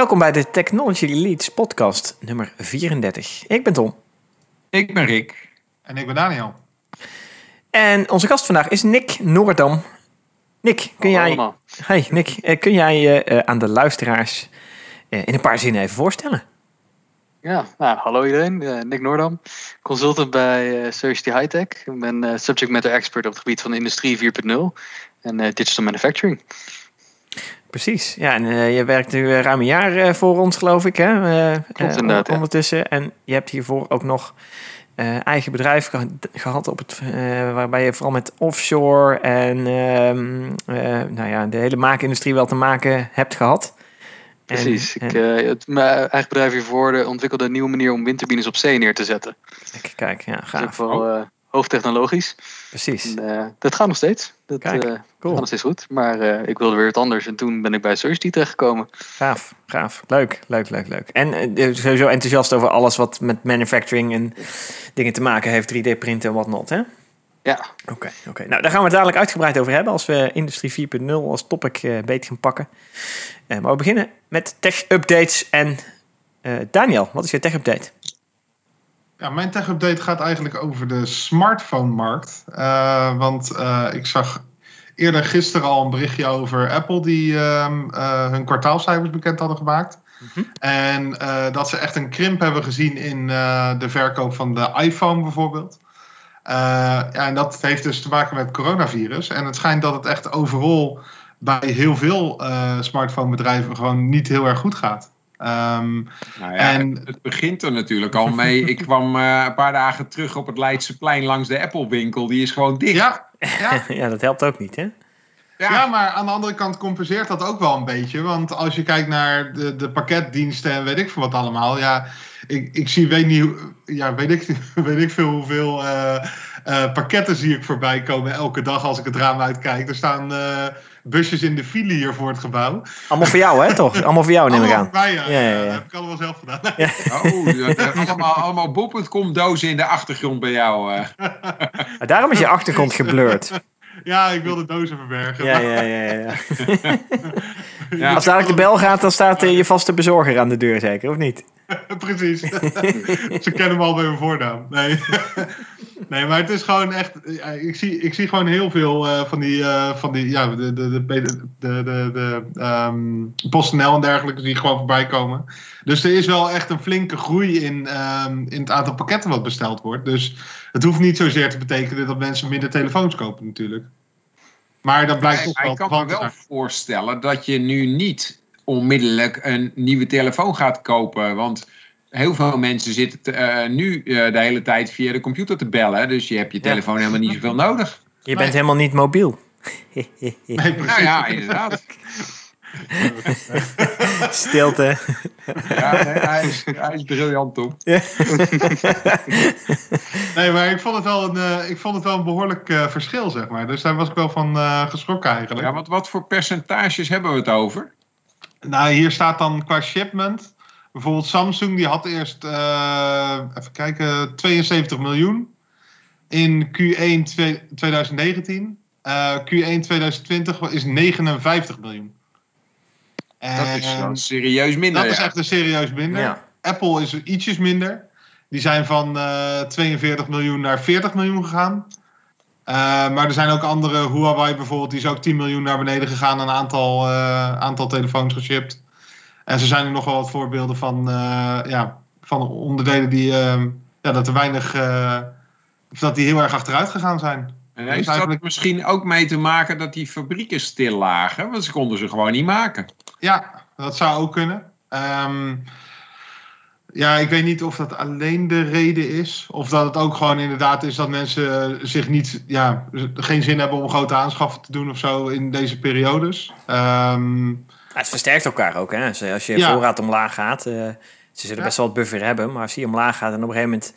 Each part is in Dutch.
Welkom bij de Technology Leads podcast nummer 34. Ik ben Tom. Ik ben Rick. En ik ben Daniel. En onze gast vandaag is Nick Noordam. Nick, kun jij, hey, Nick, eh, kun jij je eh, aan de luisteraars eh, in een paar zinnen even voorstellen? Ja, nou, hallo iedereen. Eh, Nick Noordam, consultant bij uh, Society Hightech. Ik ben eh, subject matter expert op het gebied van industrie 4.0 en eh, digital manufacturing. Precies, ja, en eh, je werkt nu eh, ruim een jaar eh, voor ons, geloof ik, hè? Klopt inderdaad, ja. Ondertussen. En je hebt hiervoor ook nog eh, eigen bedrijf geha- gehad, op het, waarbij je vooral met offshore en ehm, eh, nou ja, de hele maakindustrie wel te maken hebt gehad. Precies. en- ik, eh, het, mijn eigen bedrijf hiervoor de, ontwikkelde een nieuwe manier om windturbines op zee neer te zetten. Kijk, kijk, ja, Dat is ook gaaf. wel eh, hoogtechnologisch. Precies. En, eh, dat gaat nog steeds. Dat Kijk, eh, cool. gaat nog steeds goed. Maar eh, ik wilde weer wat anders en toen ben ik bij Society terechtgekomen. Gaaf, gaaf. Leuk, leuk, leuk, leuk. En eh, sowieso enthousiast over alles wat met manufacturing en dingen te maken heeft, 3D-printen en whatnot, hè? Ja, Oké, oké. Nou, daar gaan we het dadelijk uitgebreid over hebben als we Industrie 4.0 als topic eh beter gaan pakken. Eh, maar we beginnen met tech-updates. En eh, Daniel, wat is je tech-update? Ja, mijn tech-update gaat eigenlijk over de smartphone-markt. Eh, want eh, ik zag eerder gisteren al een berichtje over Apple die ehm, eh, hun kwartaalcijfers bekend hadden gemaakt. Mhm. En dat ze echt een krimp hebben gezien in de verkoop van de iPhone bijvoorbeeld. Ja, en dat heeft dus te maken met het coronavirus. En het schijnt dat het echt overal bij heel veel smartphonebedrijven gewoon niet heel erg goed gaat. Ehm, Nou ja, En- het, begint er natuurlijk al mee. Ik kwam eh, een paar dagen terug op het Leidseplein langs de Apple-winkel. Die is gewoon dicht. ja, ja, ja, dat helpt ook niet, hè? Ja. maar aan de andere kant compenseert dat ook wel een beetje. Want als je kijkt naar de, de pakketdiensten en weet ik veel wat allemaal. Ja, ik, ik zie, weet niet, ja, weet ik, weet ik veel hoeveel eh, eh, pakketten zie ik voorbij komen elke dag als ik het raam uitkijk. Er staan eh, busjes in de file hier voor het gebouw. Allemaal voor jou, hè, toch? Allemaal voor jou, neem ik aan. ja. Ja, ja, ja. Dat heb ik allemaal zelf gedaan. Oh, allemaal, allemaal bol.com dozen in de achtergrond bij jou. eh. Daarom is je achtergrond geblurred. Ja, ik wil de dozen verbergen. Ja, ja, ja, ja. ja. Ja. Als dadelijk de bel gaat, dan staat eh, je vaste bezorger aan de deur, zeker, of niet? Precies. Ze kennen me al bij mijn voornaam. Nee. nee, maar het is gewoon echt. Ik zie, ik zie gewoon heel veel eh, van die. eh, van die ja, de, de, de, de, de, ehm, PostNL en dergelijke die gewoon voorbij komen. Dus er is wel echt een flinke groei in, ehm, in het aantal pakketten wat besteld wordt. Dus het hoeft niet zozeer te betekenen dat mensen minder telefoons kopen, natuurlijk. Maar dat blijkt toch wel ik kan me wel voorstellen dat je nu niet onmiddellijk een nieuwe telefoon gaat kopen. Want heel veel mensen zitten te- eh, nu eh, de hele tijd via de computer te bellen. Dus je hebt je Ja. telefoon helemaal niet zoveel nodig. Je bent helemaal niet mobiel. Nee, precies. Nou ja, inderdaad. Stilte. Ja, nee, hij, is, hij is briljant, Tom. Nee, maar ik vond het wel een, eh, ik vond het wel een behoorlijk eh, verschil, zeg maar. Dus daar was ik wel van eh, geschrokken eigenlijk. Ja, want wat voor percentages hebben we het over? Nou, hier staat dan qua shipment. Bijvoorbeeld Samsung, die had eerst, eh, even kijken, 72 miljoen in Q1 twee- 2019. Eh, Q1 2020 is 59 miljoen. Dat is En wel serieus minder. dat is echt een serieus minder. Ja. Apple is ietsjes minder. Die zijn van eh 42 miljoen naar 40 miljoen gegaan. Eh, maar er zijn ook andere, Huawei bijvoorbeeld, die is ook 10 miljoen naar beneden gegaan. Een aantal, eh, aantal telefoons geshipped. En zo zijn er nog wel wat voorbeelden van, eh, ja, van onderdelen die, eh, ja, dat er weinig, of dat die heel erg achteruit gegaan zijn. En heeft dat eigenlijk- misschien ook mee te maken dat die fabrieken stil lagen? Want ze konden ze gewoon niet maken. Ja, dat zou ook kunnen. Ehm, ja, ik weet niet of dat alleen de reden is. Of dat het ook gewoon inderdaad is dat mensen zich niet, ja, geen zin hebben om grote aanschaffen te doen of zo in deze periodes. Ehm, Ja, het versterkt elkaar ook. Hè? Als, als je Ja. voorraad omlaag gaat, eh, ze zullen Ja. best wel wat buffer hebben. Maar als die omlaag gaat en op een gegeven moment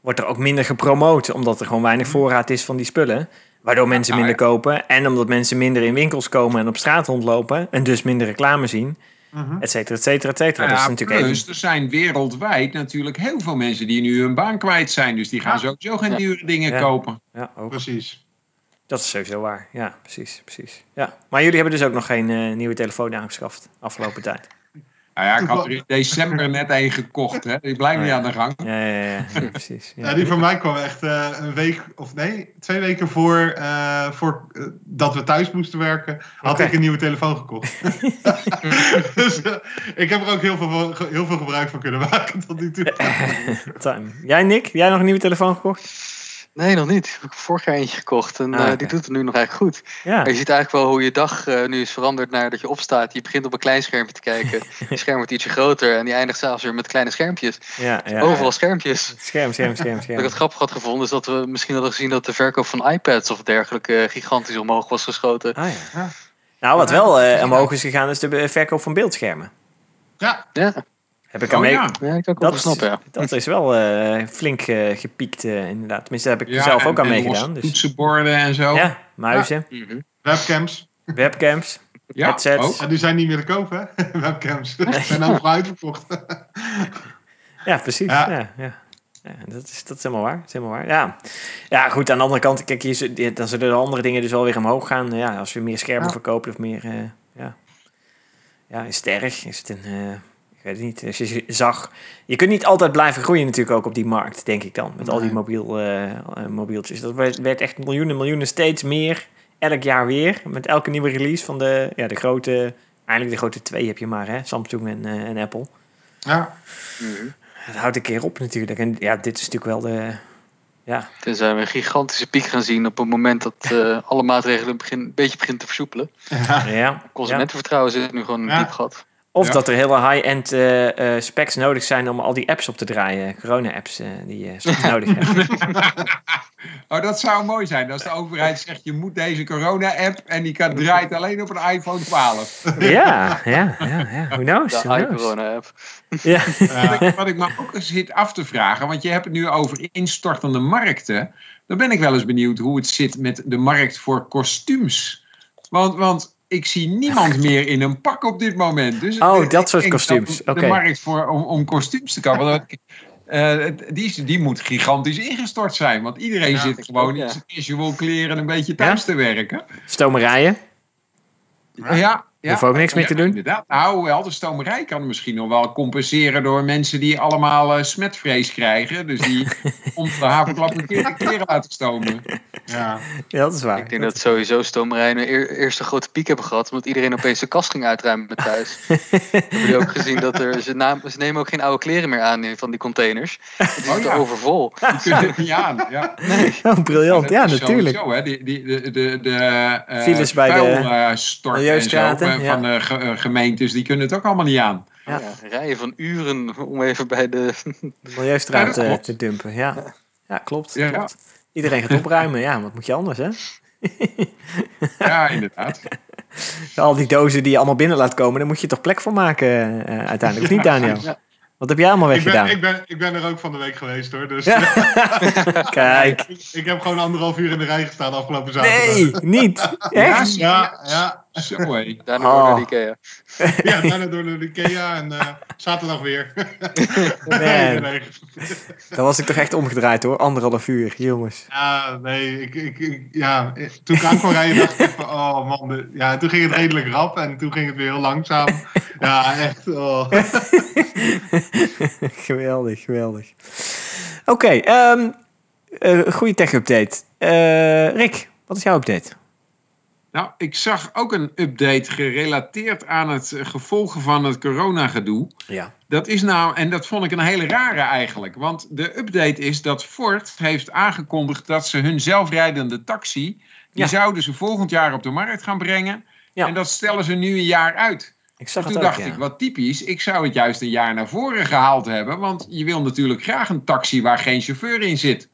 wordt er ook minder gepromoot. Omdat er gewoon weinig voorraad is van die spullen. Waardoor mensen minder kopen. En omdat mensen minder in winkels komen en op straat rondlopen. En dus minder reclame zien. Mhm. Et cetera, et cetera, et cetera. Nou dat is ja, natuurlijk plus, even... er zijn wereldwijd natuurlijk heel veel mensen die nu hun baan kwijt zijn. Dus die gaan Ja. sowieso geen Ja. dure dingen Ja. kopen. Ja, ook. Precies. Dat is sowieso waar. Ja, precies, precies. Ja. Maar jullie hebben dus ook nog geen eh, nieuwe telefoon aangeschaft afgelopen tijd. Nou ja, ik had er in december net één gekocht. Hè. Die blijft niet aan de gang. Ja, ja, ja, ja, precies. Ja. Ja, die van mij kwam echt eh, een week, of nee, twee weken voor, eh, voor eh, dat we thuis moesten werken, had ik een nieuwe telefoon gekocht. dus ik heb er ook heel veel, heel veel gebruik van kunnen maken tot nu toe. Time. Jij, Nick? Jij nog een nieuwe telefoon gekocht? Nee, nog niet. Ik heb vorig jaar eentje gekocht en Ah, eh, die doet het nu nog eigenlijk goed. Ja. Maar je ziet eigenlijk wel hoe je dag eh, nu is veranderd naar dat je opstaat. Je begint op een klein schermpje te kijken. Je scherm wordt ietsje groter en die eindigt s'avonds weer met kleine schermpjes. ja, ja. Overal schermpjes. Scherm, scherm, scherm, Wat ik het grappig had gevonden is dat we misschien hadden gezien dat de verkoop van iPads of dergelijke gigantisch omhoog was geschoten. Ah, ja. Ja. Nou, wat wel eh, omhoog is gegaan, is de verkoop van beeldschermen. Ja, Ja, Heb ik al Oh, mee. ja. ja ik ook Dat. Ja. dat is wel eh, flink eh, gepiekt, eh, inderdaad. Tenminste, daar heb ik Ja, zelf ook aan meegedaan. Dus. Toetsenborden en zo. Ja, muizen, Mhm. webcams. webcams, Ja, headsets. ook. En die zijn niet meer te kopen, hè? webcams. Die zijn overal uitverkocht. Ja, precies. Ja. Ja. Ja, ja. dat, is, dat is helemaal waar. Dat is helemaal waar. Ja. ja, goed. Aan de andere kant, kijk, hier, dan zullen de andere dingen dus wel weer omhoog gaan. Ja, als we meer schermen Ja. verkopen of meer... eh, ja. ja, is het erg? Is het een... eh, ik weet het niet. Als je zag... Je kunt niet altijd blijven groeien natuurlijk ook op die markt, denk ik dan. Met al die mobiel, eh, eh, mobieltjes. Dat werd, werd echt miljoenen, miljoenen steeds meer. Elk jaar weer. Met elke nieuwe release van de, ja, de grote... Eigenlijk de grote twee heb je maar, hè. Samsung en, eh, en Apple. Ja, Mhm. Het houdt een keer op natuurlijk. En ja, dit is natuurlijk wel de... Ja, Tenzij we een gigantische piek gaan zien op het moment dat eh, alle maatregelen begin, een beetje beginnen te versoepelen. ja. ja, ja. Consumentenvertrouwen zit nu gewoon in een Ja. diep gat. Of Ja. dat er hele high-end eh, eh, specs nodig zijn om al die apps op te draaien. Corona-apps eh, die je soms nodig hebt. Oh, dat zou mooi zijn. Als de overheid zegt, je moet deze corona-app en die kan, draait alleen op een iPhone 12. ja, ja, ja, ja. Who knows? De iCorona-app. Ja. Wat ik, wat ik me ook eens zit af te vragen, want je hebt het nu over instortende markten. Dan ben ik wel eens benieuwd hoe het zit met de markt voor kostuums. Want, want ik zie niemand meer in een pak op dit moment. Dus Oh, ik dat soort kostuums. De Oké. markt voor, om, om kostuums te kopen. want, eh, die, is- die moet gigantisch ingestort zijn. Want iedereen Ja, zit gewoon ook, ja. in zijn casual kleren een beetje thuis te werken. Stomerijen. Ja, ja. Hoef ook niks meer te doen. Inderdaad. Nou, wel, de stomerij kan misschien nog wel compenseren door mensen die allemaal eh, smetvrees krijgen. Dus die om de havenklap een keer de kleren laten stomen. ja. Ja, dat is waar. Ik denk dat sowieso stomerijen een eer- eerste grote piek hebben gehad. Omdat iedereen opeens de kast ging uitruimen met thuis. Hebben jullie ook gezien dat er, ze, naam- ze nemen ook geen oude kleren meer aan van die containers. Die zitten ja. overvol. Die kunnen het niet aan. Ja. Oh, briljant. Ja, natuurlijk. Sowieso, hè. Die, die, de, de, de, eh, Files bij de Milieustraten, eh, ja. Van de ge- eh, gemeentes, die kunnen het ook allemaal niet aan. Ja. Ja, rijen van uren om even bij de... De milieustraat Ja, eh, te dumpen. Ja, ja klopt. Ja. klopt. Iedereen gaat opruimen. Ja, wat moet je anders, hè? Ja, inderdaad. Al die dozen die je allemaal binnen laat komen, daar moet je toch plek voor maken eh, uiteindelijk. Of niet, Daniel? Ja. Wat heb jij allemaal Ik, ben, weggedaan? ik, ben, ik ben er ook van de week geweest hoor. Dus Ja. Kijk. ik, ik heb gewoon anderhalf uur in de rij gestaan afgelopen zaterdag. Nee, niet. Echt? Ja, ja. Zo, hé. Daarna Oh. door naar de Ikea. Ja, daarna door de Ikea en eh, zaterdag weer. Nee, nee. dan was ik toch echt omgedraaid hoor. Anderhalf uur, jongens. Ja, nee, ik, ik, ik- ja, toen ik aan kwam rijden dacht ik van, oh man, de- ja, toen ging het redelijk rap en toen ging het weer heel langzaam. Ja, echt, oh. geweldig, geweldig. Oké, ehm eh, goede tech-update. Eh, Rick, wat is jouw update? Nou, ik zag ook een update gerelateerd aan het eh, gevolgen van het coronagedoe. Ja. Dat is nou, en dat vond ik een hele rare eigenlijk. Want de update is dat Ford heeft aangekondigd dat ze hun zelfrijdende taxi. die Ja. zouden ze volgend jaar op de markt gaan brengen. Ja. En dat stellen ze nu een jaar uit. Ik zag En het toen ook, dacht ja. ik, wat typisch, ik zou het juist een jaar naar voren gehaald hebben. Want je wil natuurlijk graag een taxi waar geen chauffeur in zit.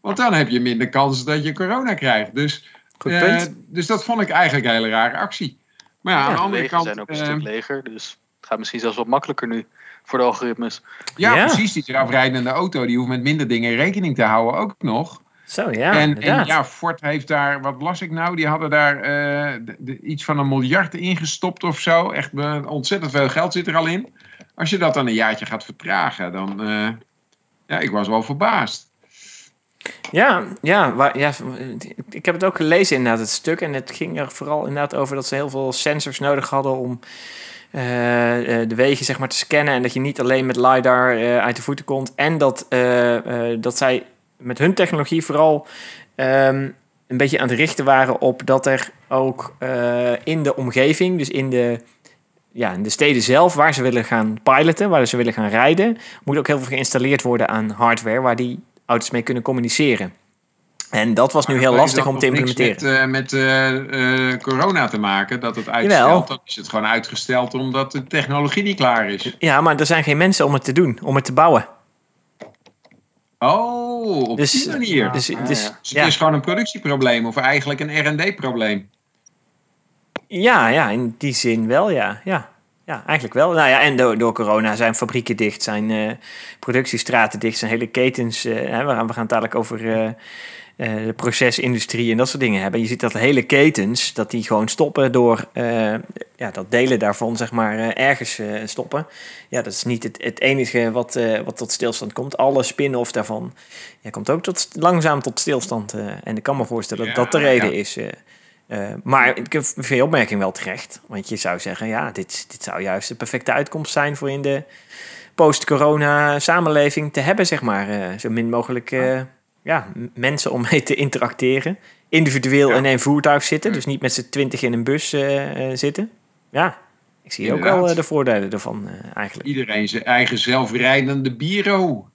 Want dan heb je minder kans dat je corona krijgt. Dus, Goed eh, dus dat vond ik eigenlijk een hele rare actie. Maar ja, aan de de andere kant. zijn ook een eh, stuk leger. Dus het gaat misschien zelfs wat makkelijker nu voor de algoritmes. ja, Ja. precies. Die zelfrijdende auto die hoeft met minder dingen rekening te houden ook nog. Zo, ja, en, ja, Ford heeft daar, wat las ik nou? Die hadden daar eh, de- de- iets van een miljard ingestopt of zo. Echt ontzettend veel geld zit er al in. Als je dat dan een jaartje gaat vertragen, dan. eh, ja, ik was wel verbaasd. Ja, ja, ja, ik heb het ook gelezen inderdaad, het stuk. En het ging er vooral inderdaad over dat ze heel veel sensors nodig hadden om eh, eh, de wegen zeg maar, te scannen. En dat je niet alleen met LiDAR eh, uit de voeten komt. En dat, dat zij met hun technologie vooral ehm, een beetje aan het richten waren op dat er ook in de omgeving, dus in de, ja, in de steden zelf, waar ze willen gaan piloten, waar ze willen gaan rijden, moet ook heel veel geïnstalleerd worden aan hardware waar die auto's mee kunnen communiceren. En dat was nu heel lastig om te implementeren. Met, eh, met eh, eh, corona te maken, dat het. Jawel. Dan is het gewoon uitgesteld omdat de technologie niet klaar is. Ja, maar er zijn geen mensen om het te doen, om het te bouwen. Oh, op Dus, die manier. dus, ja, dus, ja. Dus ja. het is gewoon een productieprobleem of eigenlijk een R&D-probleem. Ja, ja, in die zin wel, ja. Ja, ja eigenlijk wel. Nou ja, en door, door corona zijn fabrieken dicht, zijn eh, productiestraten dicht, zijn hele ketens. hè, we, gaan, we gaan het dadelijk over eh, de procesindustrie en dat soort dingen hebben. Je ziet dat hele ketens, dat die gewoon stoppen door ja, dat delen daarvan, zeg maar, ergens stoppen. Ja, dat is niet het, het enige wat, wat tot stilstand komt. Alle spin-off daarvan ja, komt ook tot, langzaam tot stilstand. en ik kan me voorstellen dat dat de reden ja. is. Eh. Maar ik vind je opmerking wel terecht. Want je zou zeggen, ja, dit, dit zou juist de perfecte uitkomst zijn voor in de post-corona samenleving te hebben, zeg maar. Eh, zo min mogelijk eh, ja, mensen om mee te interacteren. Individueel Ja. in één voertuig zitten, dus niet met z'n twintig in een bus zitten. Ja, ik zie ook wel de voordelen ervan eh, eigenlijk. Iedereen zijn eigen zelfrijdende bureau.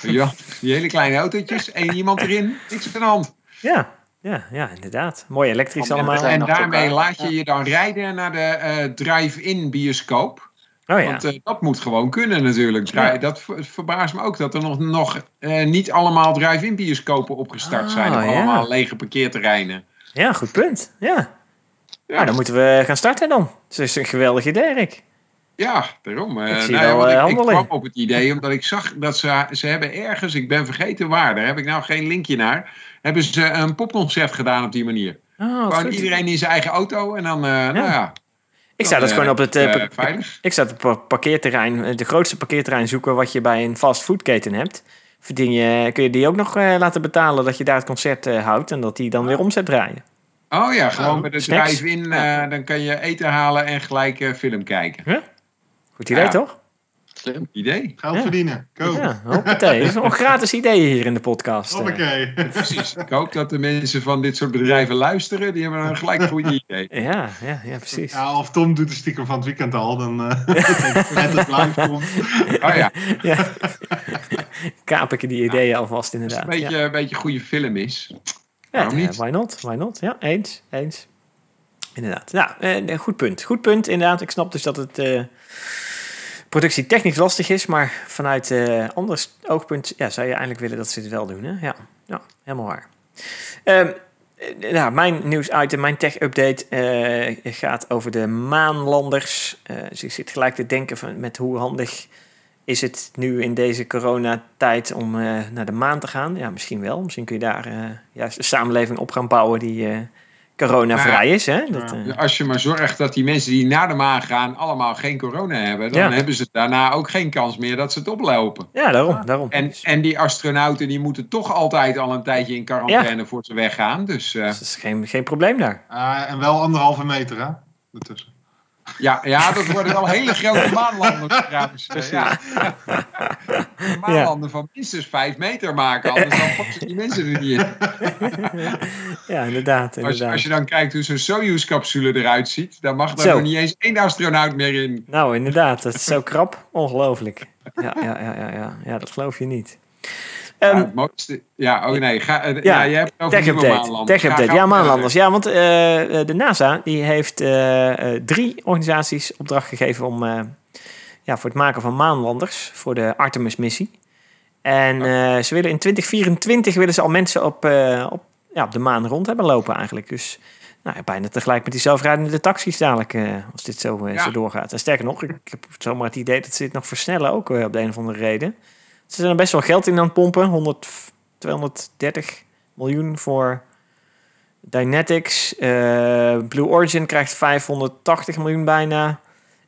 Ja, die hele kleine autootjes, één iemand erin, niks aan de hand. Ja, ja, ja inderdaad. Mooi elektrisch En- allemaal. En daarmee elkaar. laat je je dan rijden naar de eh, drive-in bioscoop. Oh ja. Want eh, dat moet gewoon kunnen natuurlijk. Dri- Ja. Dat ver- verbaast me ook dat er nog, nog eh, niet allemaal drive-in bioscopen opgestart zijn. Of ja. allemaal lege parkeerterreinen. ja, goed punt. Ja. Ja, Nou, dan moeten we gaan starten dan. Dat is een geweldig idee, Rick. Ja daarom. eh, Ik nou wel, eh, ik, ik kwam op het idee omdat ik zag dat ze, ze hebben ergens, ik ben vergeten waar, daar heb ik nou geen linkje naar, hebben ze een popconcert gedaan op die manier. Oh, Gewoon iedereen in zijn eigen auto en dan, eh, nou ja. Ik zou dat gewoon op het, ik zou het pa- parkeerterrein, de grootste parkeerterrein zoeken wat je bij een fastfoodketen hebt. Verdien je, kun je die ook nog laten betalen dat je daar het concert houdt en dat die dan weer omzet draaien. Oh ja, gewoon Nou, bij de drive-in, dan kan je eten halen en gelijk film kijken. Goed idee Ja. toch? Slim. Idee. Geld Ja. verdienen. Go. Ja, hoppatee. Dat is nog gratis ideeën hier in de podcast. eh. Hoppakee. Precies. Ik hoop dat de mensen van dit soort bedrijven luisteren. Die hebben een gelijk een goed idee. Ja, ja, ja, precies. Ja, of Tom doet de stiekem van het weekend al, dan eh net het live komt. Oh ja, Ja. Kaap ik die ideeën alvast als het inderdaad. een beetje, Ja. een beetje goede film is. Ja, waarom niet? why not? Why not? Ja, eens. Eens. Inderdaad. Ja, eh, goed punt. Goed punt, inderdaad. Ik snap dus dat het eh productie technisch lastig is, maar vanuit eh ander oogpunt ja, zou je eigenlijk willen dat ze het wel doen. Hè? Ja. ja, helemaal waar. Eh, nou, mijn nieuwsitem, mijn tech-update gaat over de maanlanders. Eh, dus ik zit gelijk te denken van, met hoe handig is het nu in deze coronatijd om naar de maan te gaan? Ja, misschien wel. Misschien kun je daar juist een samenleving op gaan bouwen die coronavrij is. Hè? Dat, eh, Als je maar zorgt dat die mensen die naar de maan gaan allemaal geen corona hebben. Dan Ja. hebben ze daarna ook geen kans meer dat ze het oplopen. ja, daarom. daarom. En, en die astronauten die moeten toch altijd al een tijdje in quarantaine voor ze weggaan. Dus eh, Dus dat is geen, geen probleem daar. Ah, en wel anderhalve meter, hè? Ertussen. Ja, ja, dat worden wel hele grote maanlanders trouwens. Ja. Een maanlander van minstens vijf meter maken. Anders dan ze die mensen er niet in. Ja, inderdaad. Als, inderdaad. als je dan kijkt hoe zo'n Soyuz-capsule eruit ziet, dan mag daar niet eens één astronaut meer in. Nou, inderdaad. Dat is zo krap. Ongelooflijk. Ja, ja, ja, ja, ja. ja dat geloof je niet. Ja, Ehm, mooiste, ja, oh nee, ga, eh, Ja, ja, je hebt het over Tech nieuwe update. maanlanders. Tech Ga- update. ga- Ja, maanlanders. Ja, want eh, eh, de NASA die heeft drie organisaties opdracht gegeven om ja, voor het maken van maanlanders voor de Artemis-missie. En ze willen in 2024 willen ze al mensen op, op, ja, op de maan rond hebben lopen eigenlijk. Dus nou, bijna tegelijk met die zelfrijdende taxis dadelijk, als dit zo, Ja. zo doorgaat. En sterker nog, ik heb zomaar het idee dat ze dit nog versnellen, ook op de een of andere reden. Ze zijn er best wel geld in aan het pompen, 100, 230 miljoen voor Dynetics. eh, Blue Origin krijgt 580 miljoen bijna.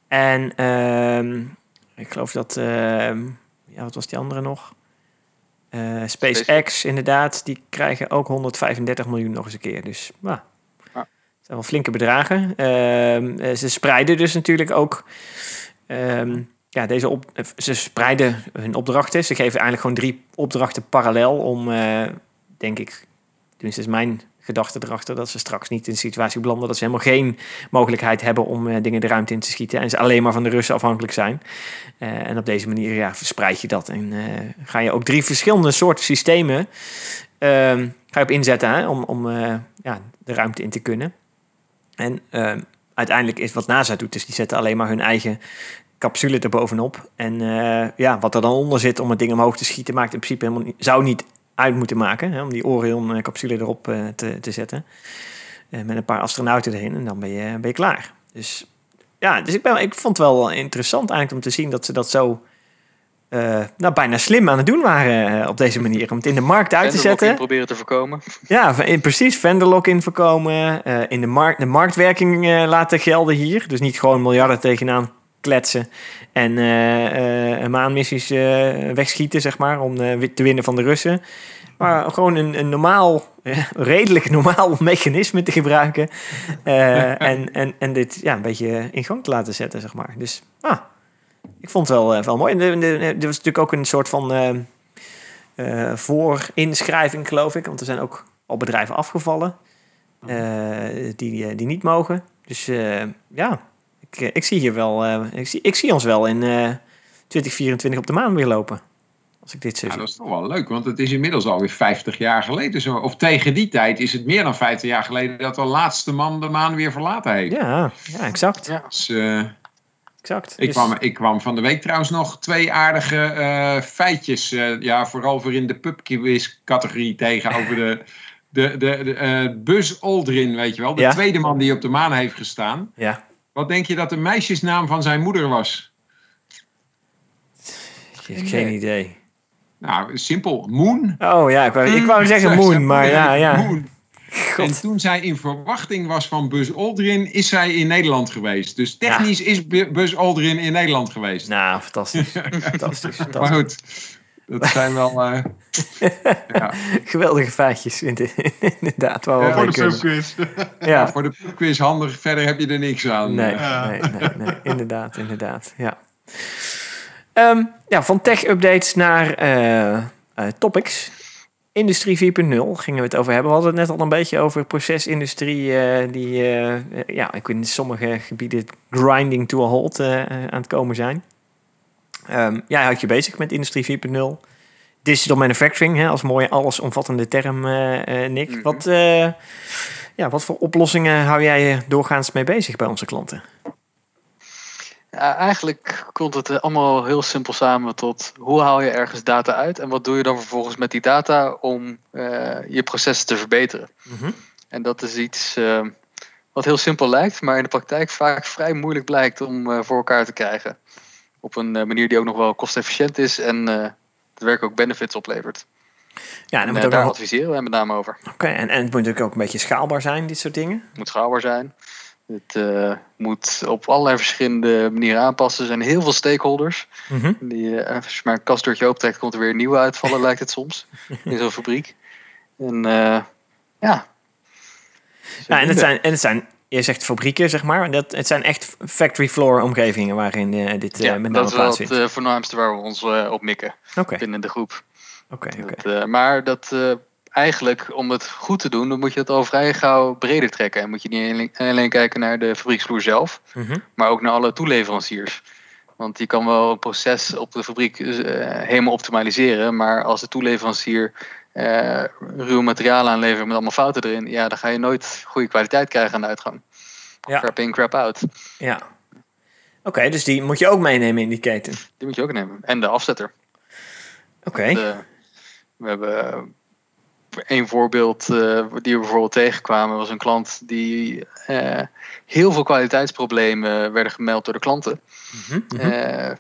En ehm, ik geloof dat, ehm, ja, wat was die andere nog? Eh, SpaceX, SpaceX. inderdaad, die krijgen ook 135 miljoen nog eens een keer. Dus, Ja. zijn wel flinke bedragen. Ehm, eh, ze spreiden dus natuurlijk ook. Ja, deze op, eh, ze spreiden hun opdrachten. Ze geven eigenlijk gewoon drie opdrachten parallel om, eh, denk ik, tenminste is mijn gedachte erachter, dat ze straks niet in een situatie belanden dat ze helemaal geen mogelijkheid hebben om eh, dingen de ruimte in te schieten en ze alleen maar van de Russen afhankelijk zijn. En op deze manier ja, verspreid je dat en ga je ook drie verschillende soorten systemen ehm, ga je op inzetten om, om ja, de ruimte in te kunnen. En ehm, uiteindelijk is wat NASA doet, dus die zetten alleen maar hun eigen capsule erbovenop. En eh, ja, wat er dan onder zit om het ding omhoog te schieten, maakt in principe helemaal niet, zou niet uit moeten maken. Hè, om die Orion-capsule erop eh, te, te zetten. Eh, met een paar astronauten erin en dan ben je, ben je klaar. Dus ja, dus ik, ben, ik vond het wel interessant eigenlijk om te zien dat ze dat zo eh, nou, bijna slim aan het doen waren eh, op deze manier. Om het in de markt uit te zetten. proberen te voorkomen. Ja, in, precies. Vendorlock in voorkomen. eh, in de, markt, de marktwerking eh, laten gelden hier. Dus niet gewoon miljarden tegenaan kletsen. En eh, eh, maanmissies eh, wegschieten, zeg maar. Om te winnen van de Russen. Maar gewoon een, een normaal, redelijk normaal mechanisme te gebruiken. en, en, en dit ja, een beetje in gang te laten zetten, zeg maar. Dus ah, ik vond het wel, wel mooi. En was natuurlijk ook een soort van eh, eh, voorinschrijving, geloof ik. Want er zijn ook al bedrijven afgevallen die, die niet mogen. Dus ja, ik, eh, ik zie hier wel, eh, ik, zie, ik zie ons wel in eh 2024 op de maan weer lopen. Als ik dit zo Ja, zie. dat is toch wel leuk, want het is inmiddels alweer 50 jaar geleden. Zo, of tegen die tijd is het meer dan 50 jaar geleden dat de laatste man de maan weer verlaten heeft. Ja, ja, exact. Ja. Dus, exact. ik, Dus- kwam, ik kwam van de week trouwens nog twee aardige feitjes. ja, vooral voor in de pubquiz categorie tegen over de, de, de, de Buzz Aldrin, weet je wel. De Ja. tweede man die op de maan heeft gestaan. Ja, Wat denk je dat de meisjesnaam van zijn moeder was? geen, geen idee. Nou, simpel. Moon. Oh ja, ik wou, ik wou zeggen Moon, maar ja, ja. Moon. En toen zij in verwachting was van Buzz Aldrin, is zij in Nederland geweest. Dus technisch is Bu- Buzz Aldrin in Nederland geweest. Nou, fantastisch. fantastisch, maar fantastisch. goed, dat zijn wel... eh, ja. Geweldige feitjes, in- inderdaad. Waar we Ja, Voor de pubquiz. Ja, Voor de quiz handig, verder heb je er niks aan. Nee, Ja. nee, nee, nee, inderdaad, inderdaad. Ja, Ehm, ja van tech-updates naar eh, eh, topics. Industrie 4.0 gingen we het over hebben. We hadden het net al een beetje over procesindustrie die, ja, ik weet in sommige gebieden grinding to a halt aan het komen zijn. Ehm jij houdt je bezig met Industrie 4.0. Digital manufacturing, hè, als mooie allesomvattende term, eh, eh, Nick. Mhm. wat, eh, ja, wat voor oplossingen hou jij je doorgaans mee bezig bij onze klanten? Ja, eigenlijk komt het allemaal heel simpel samen tot hoe haal je ergens data uit en wat doe je dan vervolgens met die data om je processen te verbeteren. Mhm. En dat is iets wat heel simpel lijkt, maar in de praktijk vaak vrij moeilijk blijkt om voor elkaar te krijgen. Op een eh, manier die ook nog wel kostefficiënt is en eh, het werk ook benefits oplevert. Ja, en, En, dan moet eh, ook daar nog- adviseren wij met name over. oké, en, en het moet natuurlijk ook een beetje schaalbaar zijn, dit soort dingen. Het moet schaalbaar zijn. Het moet op allerlei verschillende manieren aanpassen. Er zijn heel veel stakeholders. Mhm. Die, als je maar een kastdeurtje optrekt, komt er weer een nieuwe uitvallen, lijkt het soms. In zo'n fabriek. En eh, ja. Ja, en het zijn, en het zijn, je zegt fabrieken, zeg maar. Dat, het zijn echt factory floor omgevingen waarin eh, dit eh, ja, met name dat is wel plaatsvindt. het eh, voornaamste waar we ons op mikken binnen de groep. oké, maar dat eigenlijk, om het goed te doen, dan moet je het al vrij gauw breder trekken. En moet je niet alleen, alleen kijken naar de fabrieksvloer zelf, Mhm. maar ook naar alle toeleveranciers. Want je kan wel een proces op de fabriek helemaal optimaliseren, maar als de toeleverancier eh ruw materiaal aanlevert met allemaal fouten erin, ja, dan ga je nooit goede kwaliteit krijgen aan de uitgang. Ja. Crap in, crap out. Ja. Oké, dus die moet je ook meenemen in die keten. Die moet je ook nemen. En de afzetter. Oké. We hebben eh, één voorbeeld eh, die we bijvoorbeeld tegenkwamen, was een klant die eh, heel veel kwaliteitsproblemen werden gemeld door de klanten. Mhm, mhm. Eh,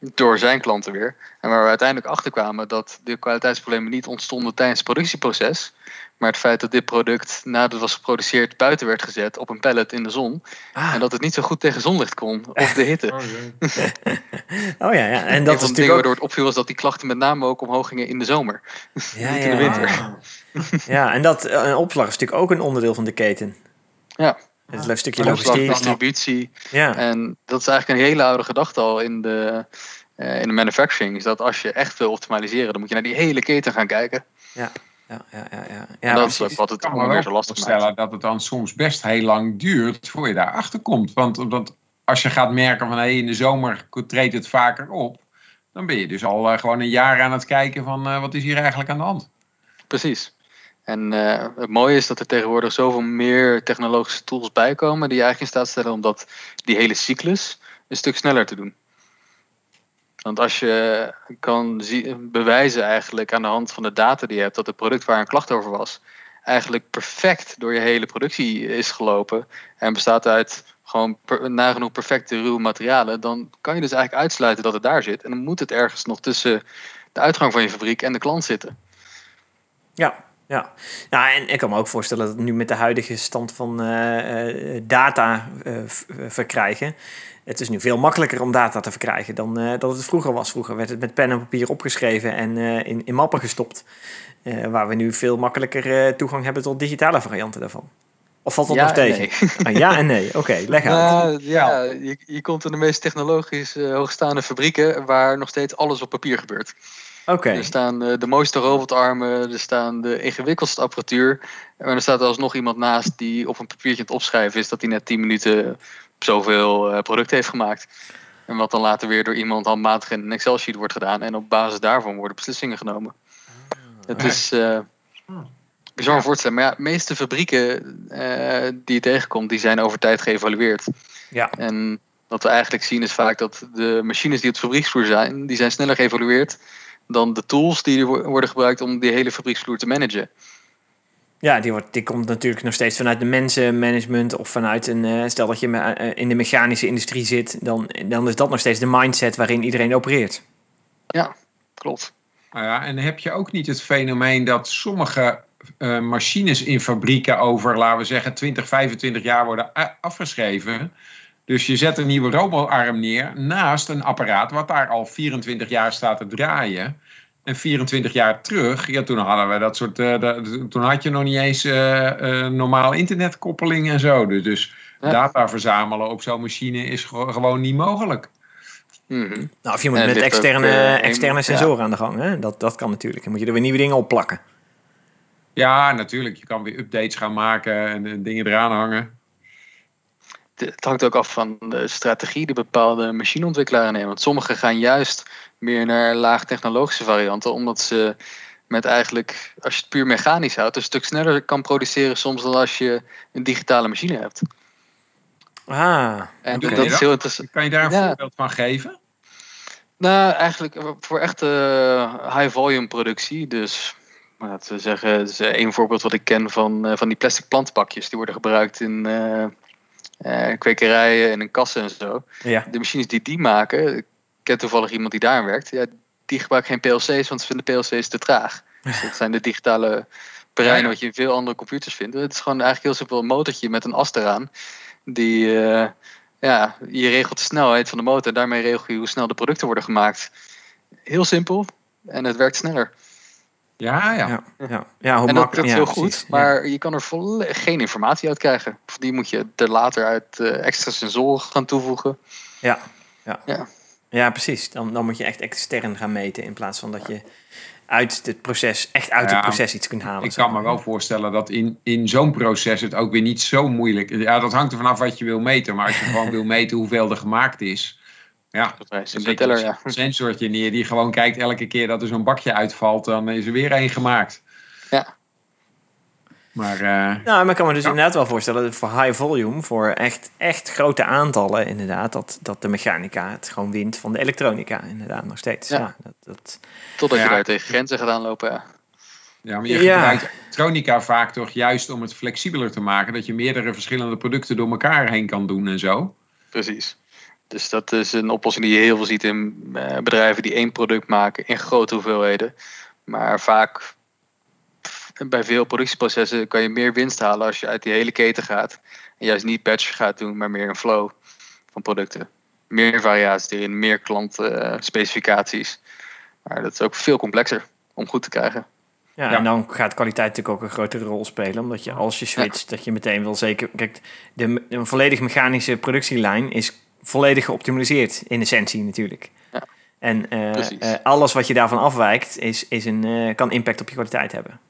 door zijn klanten weer. En waar we uiteindelijk achter kwamen dat de kwaliteitsproblemen niet ontstonden tijdens het productieproces. Maar het feit dat dit product nadat het was geproduceerd buiten werd gezet op een pallet in de zon. Ah, En dat het niet zo goed tegen zonlicht kon of de hitte. Oh, oh ja, ja. En dat is natuurlijk ook... waardoor het opviel was dat die klachten met name ook omhoog gingen in de zomer. Ja, niet ja, in de winter. ja. Ja, en dat, eh, een opslag is natuurlijk ook een onderdeel van de keten. Ja. Het een stukje Opslag, logistiek. distributie. Ja, En dat is eigenlijk een hele oude gedachte al in de, eh, in de manufacturing. Is dat als je echt wil optimaliseren, dan moet je naar die hele keten gaan kijken. ja, ja, ja. ja. en ja dat precies. is ook wat het kan me onder meer wel zo lastig maakt. voorstellen dat het dan soms best heel lang duurt voor je daarachter komt. Want omdat als je gaat merken van hé, in de zomer treedt het vaker op, dan ben je dus al eh, gewoon een jaar aan het kijken van eh, wat is hier eigenlijk aan de hand. Precies. En eh, het mooie is dat er tegenwoordig zoveel meer technologische tools bij komen die je eigenlijk in staat stellen om dat, die hele cyclus een stuk sneller te doen. Want als je kan bewijzen eigenlijk aan de hand van de data die je hebt dat het product waar een klacht over was, eigenlijk perfect door je hele productie is gelopen en bestaat uit gewoon nagenoeg perfecte ruwe materialen, dan kan je dus eigenlijk uitsluiten dat het daar zit. En dan moet het ergens nog tussen de uitgang van je fabriek en de klant zitten. Ja, ja. Nou, en ik kan me ook voorstellen dat nu met de huidige stand van eh, eh, data eh, verkrijgen. Het is nu veel makkelijker om data te verkrijgen dan eh, dat het vroeger was. Vroeger werd het met pen en papier opgeschreven en eh, in, in mappen gestopt. Eh, waar we nu veel makkelijker eh, toegang hebben tot digitale varianten daarvan. Of valt dat Ja nog en tegen? nee. Ah, ja en nee. Oké, leg uit. Nou, ja, je, je komt in de meest technologisch hoogstaande fabrieken waar nog steeds alles op papier gebeurt. Er staan eh, de mooiste robotarmen, er staan de ingewikkeldste apparatuur. En er staat alsnog iemand naast die op een papiertje aan het opschrijven is dat hij net 10 minuten zoveel eh, product heeft gemaakt. En wat dan later weer door iemand handmatig in een Excel-sheet wordt gedaan. En op basis daarvan worden beslissingen genomen. Het Ja. is eh bizar om voor te stellen. Maar ja, de meeste fabrieken eh, die je tegenkomt, die zijn over tijd geëvalueerd. Ja. En wat we eigenlijk zien is vaak dat de machines die op de fabrieksvloer zijn, die zijn sneller geëvalueerd dan de tools die er wo- worden gebruikt om die hele fabrieksvloer te managen. Ja, die, wordt, die komt natuurlijk nog steeds vanuit de mensenmanagement of vanuit een. eh, stel dat je me- eh, in de mechanische industrie zit, dan, dan is dat nog steeds de mindset waarin iedereen opereert. Klopt. Nou ja, en heb je ook niet het fenomeen dat sommige eh, machines in fabrieken over, laten we zeggen, 20, 25 jaar worden afgeschreven. Dus je zet een nieuwe robotarm neer naast een apparaat wat daar al 24 jaar staat te draaien. En 24 jaar terug, ja, toen hadden we dat soort. eh, toen had je nog niet eens eh, eh, normaal internetkoppeling en zo. Dus, dus Ja. data verzamelen op zo'n machine is gewo- gewoon niet mogelijk. Mhm. Nou, of je moet En met ook, externe, externe ja. sensoren aan de gang. Hè? Dat, dat kan natuurlijk. Dan moet je er weer nieuwe dingen op plakken. Ja, natuurlijk. Je kan weer updates gaan maken en dingen eraan hangen. Het hangt ook af van de strategie die bepaalde machineontwikkelaars nemen. Want sommigen gaan juist meer naar laagtechnologische varianten, omdat ze met eigenlijk, als je het puur mechanisch houdt, een stuk sneller kan produceren soms dan als je een digitale machine hebt. Ah, En dat is heel interessant. Kan je daar een Ja. voorbeeld van geven? Nou, eigenlijk eh, voor echte eh, high-volume productie. Dus laten we zeggen, het is één voorbeeld wat ik ken van, eh, van die plastic plantbakjes. Die worden gebruikt in eh, eh, kwekerijen en in kassen en zo. ja. De machines die die maken, ik ken toevallig iemand die daar werkt. Ja, die gebruiken geen PLC's, want ze vinden PLC's te traag. Dus dat zijn de digitale breinen wat je in veel andere computers vindt. Het is gewoon eigenlijk heel simpel een motortje met een as eraan. Die, eh, ja, je regelt de snelheid van de motor. En daarmee regel je hoe snel de producten worden gemaakt. Heel simpel. En het werkt sneller. Ja, ja. Ja, ja. ja hoe en dat lukt heel precies. goed. Maar je kan er geen informatie uit krijgen. Of die moet je er later uit eh, extra sensoren gaan toevoegen. Ja, ja. Ja. ja precies. Dan, dan moet je echt extern gaan meten in plaats van dat je uit het proces, echt uit Ja, het proces iets kunt halen. Ik kan me wel voorstellen dat in, in zo'n proces het ook weer niet zo moeilijk is. Ja, dat hangt er vanaf wat je wil meten. Maar als je gewoon wil meten hoeveel er gemaakt is. Ja, Dat is dan een teller, ja. sensortje neer die gewoon kijkt elke keer dat er zo'n bakje uitvalt. Dan is er weer één gemaakt. Ja. Maar eh, Nou, maar ik kan me dus Ja. inderdaad wel voorstellen dat voor high volume, voor echt, echt grote aantallen, inderdaad, dat, dat de mechanica het gewoon wint van de elektronica, inderdaad, nog steeds. Ja. Ja. dat, dat, Totdat Ja. je daar tegen grenzen gaat aanlopen. Ja. Ja, maar je Ja. gebruikt elektronica vaak toch juist om het flexibeler te maken. Dat je meerdere verschillende producten door elkaar heen kan doen en zo. Precies. Dus dat is een oplossing die je heel veel ziet in eh, bedrijven die één product maken in grote hoeveelheden. Maar vaak bij veel productieprocessen kan je meer winst halen als je uit die hele keten gaat. En juist niet batch gaat doen, maar meer een flow van producten. Meer variaties erin, meer klantspecificaties. maar dat is ook veel complexer om goed te krijgen. Ja, Ja. en dan gaat kwaliteit natuurlijk ook een grotere rol spelen. Omdat je als je switcht, dat je meteen wil zeker... Kijk, de, een volledig mechanische productielijn is volledig geoptimaliseerd in essentie natuurlijk. Ja. En eh, eh, alles wat je daarvan afwijkt, is, is een, eh, kan impact op je kwaliteit hebben.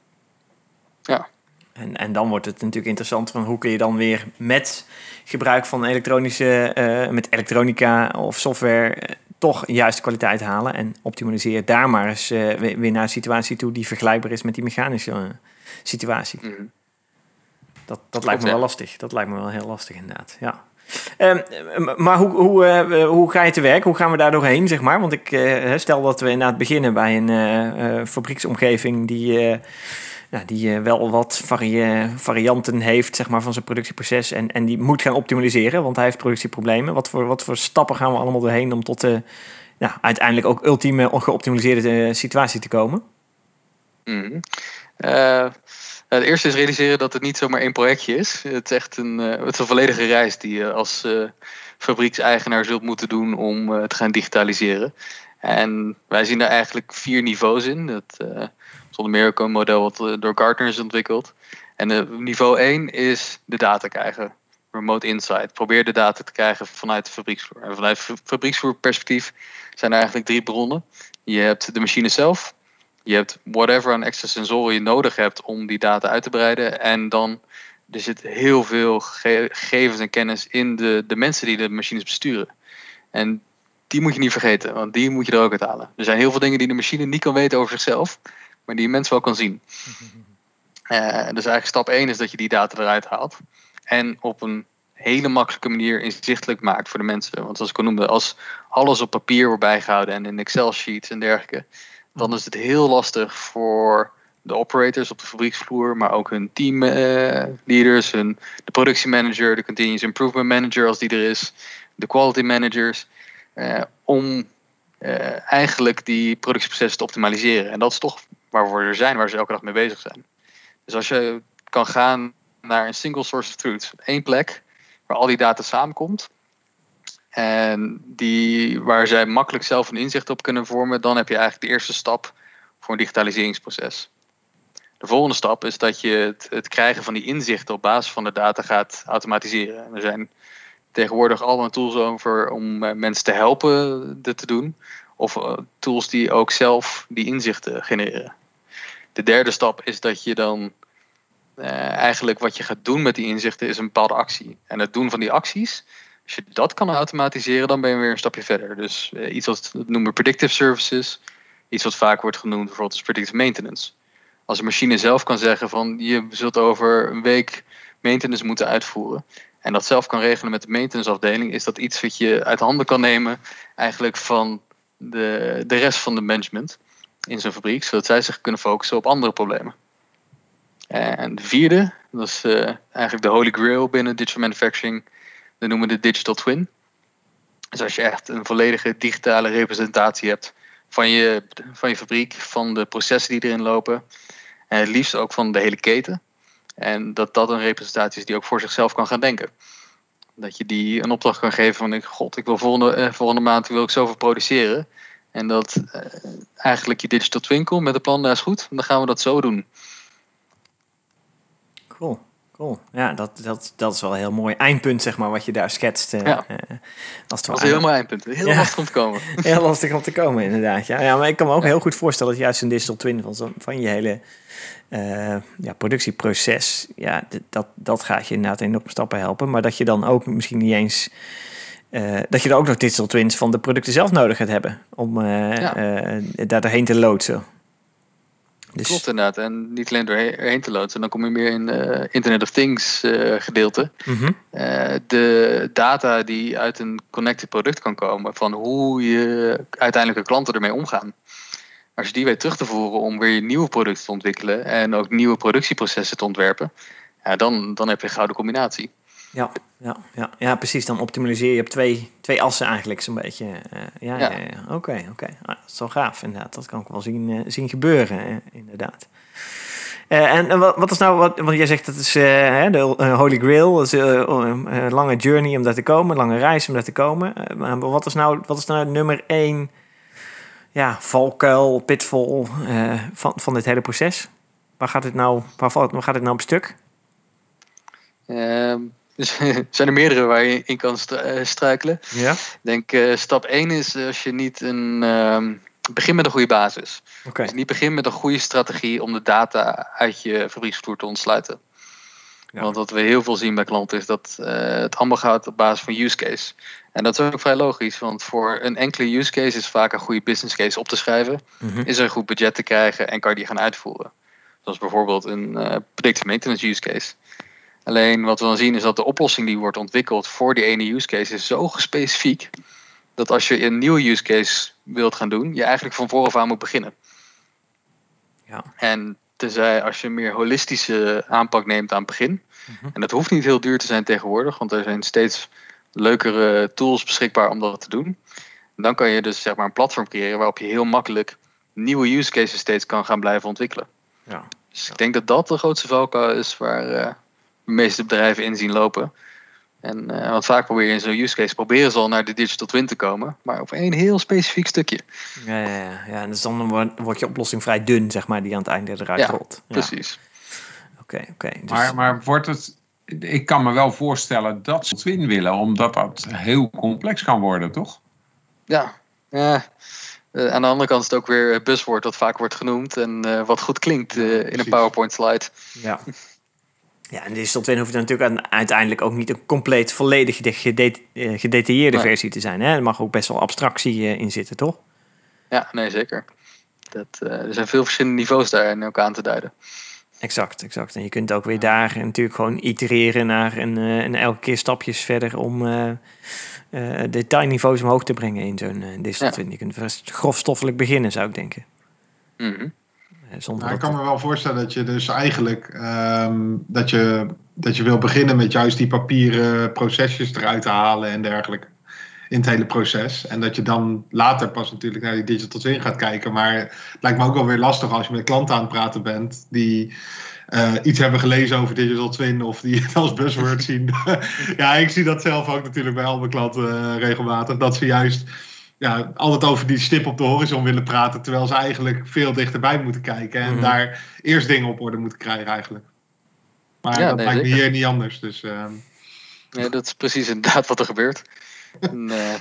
Ja. En, en dan wordt het natuurlijk interessant van hoe kun je dan weer met gebruik van elektronische, met elektronica of software toch juiste kwaliteit halen en optimaliseer daar maar eens weer, weer naar een situatie toe die vergelijkbaar is met die mechanische situatie. Mhm. Dat, dat Klopt, lijkt me ja. wel lastig. Dat lijkt me wel heel lastig inderdaad. Ja. Ehm, maar hoe, hoe, eh, hoe ga je te werk? Hoe gaan we daar doorheen, zeg maar? Want ik eh, stel dat we inderdaad beginnen bij een eh, fabrieksomgeving die, nou, die wel wat vari- varianten heeft zeg maar, van zijn productieproces. En, en die moet gaan optimaliseren, want hij heeft productieproblemen. Wat voor, wat voor stappen gaan we allemaal doorheen om tot de nou, uiteindelijk ook ultieme geoptimaliseerde situatie te komen? Mhm. Eh, het eerste is realiseren dat het niet zomaar één projectje is. Het is echt een, eh, het is een volledige reis die je als eh, fabriekseigenaar zult moeten doen om te gaan digitaliseren. En wij zien daar eigenlijk vier niveaus in. Dat eh zonder meer ook een model wat door Gartner is ontwikkeld. En niveau 1 is de data krijgen. Remote insight. Probeer de data te krijgen vanuit de fabrieksvloer. En vanuit fa- fabrieksvloerperspectief zijn er eigenlijk drie bronnen. Je hebt de machine zelf, je hebt whatever aan extra sensoren je nodig hebt om die data uit te breiden. En dan er zit heel veel ge- gegevens en kennis in de, de mensen die de machines besturen. En die moet je niet vergeten, want die moet je er ook uit halen. Er zijn heel veel dingen die de machine niet kan weten over zichzelf, maar die een mens wel kan zien. Eh, dus eigenlijk stap 1 is dat je die data eruit haalt. En op een hele makkelijke manier inzichtelijk maakt voor de mensen. Want zoals ik al noemde, als alles op papier wordt bijgehouden en in Excel-sheets en dergelijke, dan is het heel lastig voor de operators op de fabrieksvloer, maar ook hun teamleaders, hun de productiemanager, de continuous improvement manager als die er is, de quality managers, eh, om eh, eigenlijk die productieprocessen te optimaliseren. En dat is toch waar we er zijn, waar ze elke dag mee bezig zijn. Dus als je kan gaan naar een single source of truth, één plek waar al die data samenkomt, en die, waar zij makkelijk zelf een inzicht op kunnen vormen, dan heb je eigenlijk de eerste stap voor een digitaliseringsproces. De volgende stap is dat je het, het krijgen van die inzichten op basis van de data gaat automatiseren. En Er zijn tegenwoordig allemaal tools over om eh, mensen te helpen dit te doen. Of eh, tools die ook zelf die inzichten genereren. De derde stap is dat je dan eh, eigenlijk wat je gaat doen met die inzichten is een bepaalde actie. En het doen van die acties, als je dat kan automatiseren, dan ben je weer een stapje verder. Dus eh, iets wat noemen predictive services. Iets wat vaak wordt genoemd bijvoorbeeld predictive maintenance. Als een machine zelf kan zeggen van je zult over een week maintenance moeten uitvoeren. En dat zelf kan regelen met de maintenance afdeling, is dat iets wat je uit handen kan nemen eigenlijk van de, de rest van de management in zo'n fabriek, zodat zij zich kunnen focussen op andere problemen. En de vierde, dat is eh, eigenlijk de holy grail binnen digital manufacturing, dat noemen we de digital twin. Dus als je echt een volledige digitale representatie hebt van je, van je fabriek, van de processen die erin lopen, en het liefst ook van de hele keten. En dat dat een representatie is die ook voor zichzelf kan gaan denken. Dat je die een opdracht kan geven van, god, ik wil volgende, eh, volgende maand wil ik zoveel produceren. En dat eh, eigenlijk je digital twin komt met een plan, dat is goed, dan gaan we dat zo doen. Cool, cool. Ja, dat, dat, dat is wel een heel mooi eindpunt, zeg maar, wat je daar schetst. eh, Ja. eh, als het Dat is heel mooi eindpunt. Heel Ja. lastig om te komen. Heel lastig om te komen, inderdaad. Ja, ja maar ik kan me ook heel goed voorstellen dat juist een digital twin van, zo- van je hele eh, ja, productieproces, ja, dat, dat gaat je inderdaad enorm stappen helpen. Maar dat je dan ook misschien niet eens, eh, dat je er ook nog digital twins van de producten zelf nodig gaat hebben om eh, Ja. eh, daar doorheen te loodsen. Dus, Klopt inderdaad. En niet alleen doorheen te loodsen. Dan kom je meer in eh Internet of Things eh, gedeelte. Mhm. Eh, de data die uit een connected product kan komen. Van hoe je uiteindelijke klanten ermee omgaan. Als je die weet terug te voeren om weer nieuwe producten te ontwikkelen. En ook nieuwe productieprocessen te ontwerpen. Ja, dan, dan heb je een gouden combinatie. Ja, ja, ja, ja, precies. Dan optimaliseer je op twee, twee assen eigenlijk zo'n beetje. Eh, ja, ja. Ja. ja, Oké, oké. Ah, dat is wel gaaf inderdaad. Dat kan ik wel zien, eh, zien gebeuren, inderdaad. Eh, en wat, wat is nou, wat, want jij zegt dat is de Holy Grail, dat is een eh, lange journey om daar te komen, lange reis om daar te komen. Maar wat is nou, wat is nou nummer één ja, valkuil, pitfall van, van dit hele proces? waar gaat dit nou, waar, valt, waar gaat dit nou op stuk? Ehm, dus er zijn er meerdere waar je in kan eh, struikelen. Ja. Ik denk eh, stap 1 is als je niet een. ehm begin met een goede basis. Dus niet begin met een goede strategie om de data uit je fabrieksvloer te ontsluiten. Ja. Want wat we heel veel zien bij klanten is dat eh, het allemaal gaat op basis van use case. En dat is ook vrij logisch, want voor een enkele use case is vaak een goede business case op te schrijven. Mhm. Is er een goed budget te krijgen en kan je die gaan uitvoeren. Zoals bijvoorbeeld een eh predictive maintenance use case. Alleen wat we dan zien is dat de oplossing die wordt ontwikkeld voor die ene use case is zo specifiek. Dat als je een nieuwe use case wilt gaan doen, je eigenlijk van vooraf aan moet beginnen. Ja. En tenzij als je een meer holistische aanpak neemt aan het begin. Mhm. En dat hoeft niet heel duur te zijn tegenwoordig, want er zijn steeds leukere tools beschikbaar om dat te doen. Dan kan je dus zeg maar een platform creëren waarop je heel makkelijk nieuwe use cases steeds kan gaan blijven ontwikkelen. Ja. Dus ik denk dat dat de grootste valkuil is waar eh, meeste bedrijven in zien lopen. En eh, want vaak probeer je in zo'n use case proberen ze al naar de digital twin te komen, maar op één heel specifiek stukje. Ja, ja, ja. ja, en dus dan wordt- je oplossing vrij dun, zeg maar, die aan het einde eruit Ja, rolt. Ja, Precies. Oké, oké. Dus, Maar, maar wordt het. Ik kan me wel voorstellen dat ze Twin willen, omdat dat heel complex kan worden, toch? Ja, ja. Eh, aan de andere kant is het ook weer het buzzwoord dat vaak wordt genoemd en eh, wat goed klinkt in een. PowerPoint slide. ja. Ja, en digital twin hoeft natuurlijk aan- uiteindelijk ook niet een compleet volledig eh, gedetailleerde Nee. versie te zijn. Hè? Er mag ook best wel abstractie eh, in zitten, toch? Ja, nee, zeker. Dat, eh, er zijn veel verschillende niveaus daar in ook aan te duiden. Exact, exact. En je kunt ook weer daar natuurlijk gewoon itereren naar en, en elke keer stapjes verder om detailniveaus omhoog te brengen in zo'n digital Ja. Je kunt grofstoffelijk beginnen, zou ik denken. Mhm. Zonder Nou, ik kan me wel voorstellen dat je dus eigenlijk ehm, dat, je, dat je wil beginnen met juist die papieren procesjes eruit te halen en dergelijke. In het hele proces. En dat je dan later pas natuurlijk naar die digital twin gaat kijken. Maar het lijkt me ook wel weer lastig als je met klanten aan het praten bent die eh, iets hebben gelezen over digital twin of die het als buzzword zien. ja, ik zie dat zelf ook natuurlijk bij al mijn klanten eh, regelmatig. Dat ze juist ja, altijd over die stip op de horizon willen praten. Terwijl ze eigenlijk veel dichterbij moeten kijken. En Mhm. daar eerst dingen op orde moeten krijgen eigenlijk. Maar Ja, dat nee, lijkt me hier niet anders. Dus ehm, Ja, dat is precies inderdaad wat er gebeurt. En, eh,